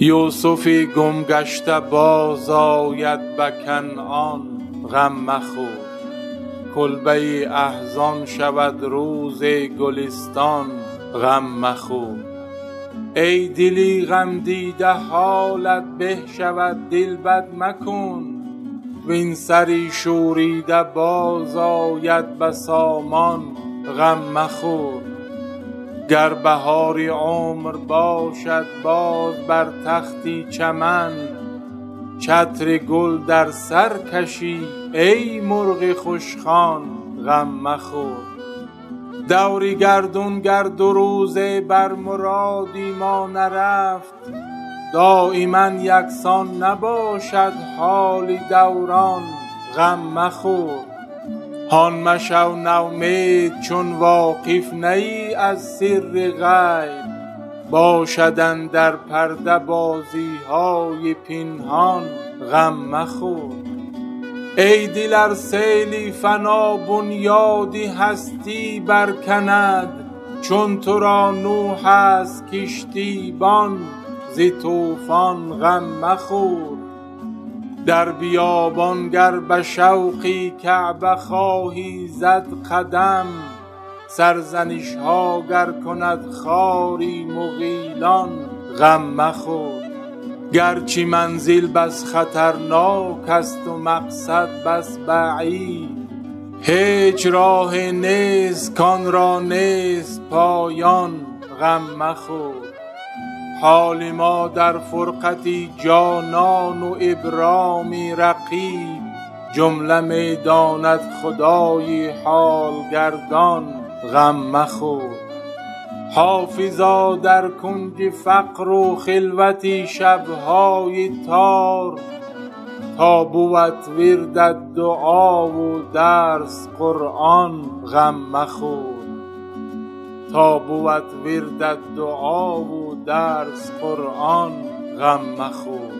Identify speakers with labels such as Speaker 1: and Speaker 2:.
Speaker 1: یوسفی گم گشته بازآید به کنعان غم مخور. کلبه احزان شود روز گلستان غم مخور ای دلی غم دیده حالت به شود دل بد مکن. وین سری شوریده بازآید به سامان غم مخور. گر بهار عمر باشد باز بر تختی چمن. چتر گل در سر کشی ای مرغ خوش خوان غم مخور. دوری گردون گر دو روزه بر مرادی ما نرفت. دایما یکسان نباشد حال دوران غم مخور. هان مشو نومید چون واقف نه ای از سر غیب. باشد اندر پرده بازی های پنهان غم مخور. ای دل ار سیلی فنا بنیادی هستی برکند. چون تو را نوح از کشتی بان ز طوفان غم مخور. در بیابان گر به شوقی کعبه خواهی زد قدم سرزنش ها گر کند خاری مغیلان غم مخور. گرچه منزل بس خطرناک است و مقصد بس بعید هیچ راه نیست کان را نیست پایان غم مخور. حال ما در فرقتی جانان و ابرامی رقیب جمله می داند خدای حال گردان غم مخور. حافظا در کنج فقر و خلوتی شب های تار. تا بود وردت دعا و درس قرآن غم مخور. تا بود وردت دعا و درس قرآن غم مخور.